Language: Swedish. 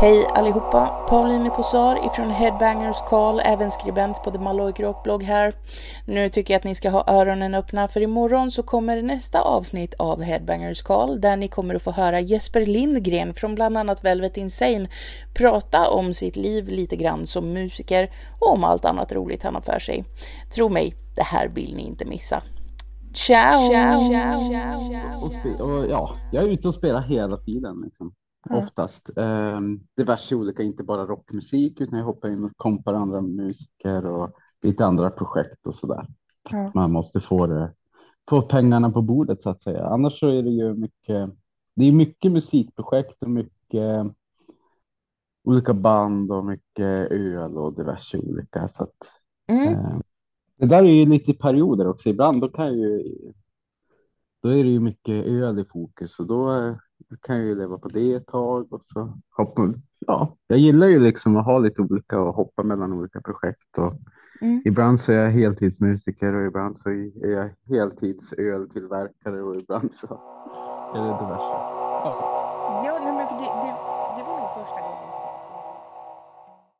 Hej allihopa! Pauline Posar ifrån Headbangers Call, även skribent på The Maloik Rock-blogg här. Nu tycker jag att ni ska ha öronen öppna för imorgon så kommer nästa avsnitt av Headbangers Call där ni kommer att få höra Jesper Lindgren från bland annat Velvet Insane prata om sitt liv lite grann som musiker och om allt annat roligt han har för sig. Tro mig, det här vill ni inte missa. Ciao! ciao, ciao, ciao och, och ja, jag är ute och spelar hela tiden. Liksom. Mm. Oftast. Um, diverse olika, inte bara rockmusik, utan jag hoppar in och kompar andra musiker och lite andra projekt och sådär. Ja. Man måste få, det, få pengarna på bordet så att säga. Annars så är det ju mycket, det är mycket musikprojekt och mycket olika band och mycket öl och diverse olika. Så att, Mm. eh, det där är ju lite perioder också. Ibland då kan jag ju, då är det ju mycket öl i fokus och då eh, kan jag ju leva på det ett tag och så hoppa. Ja, jag gillar ju liksom att ha lite olika och hoppa mellan olika projekt och Mm. ibland så är jag heltidsmusiker och ibland så är jag heltidsöltillverkare och ibland så är det diverse. Ja, nej, men för det, det, det var nog första gången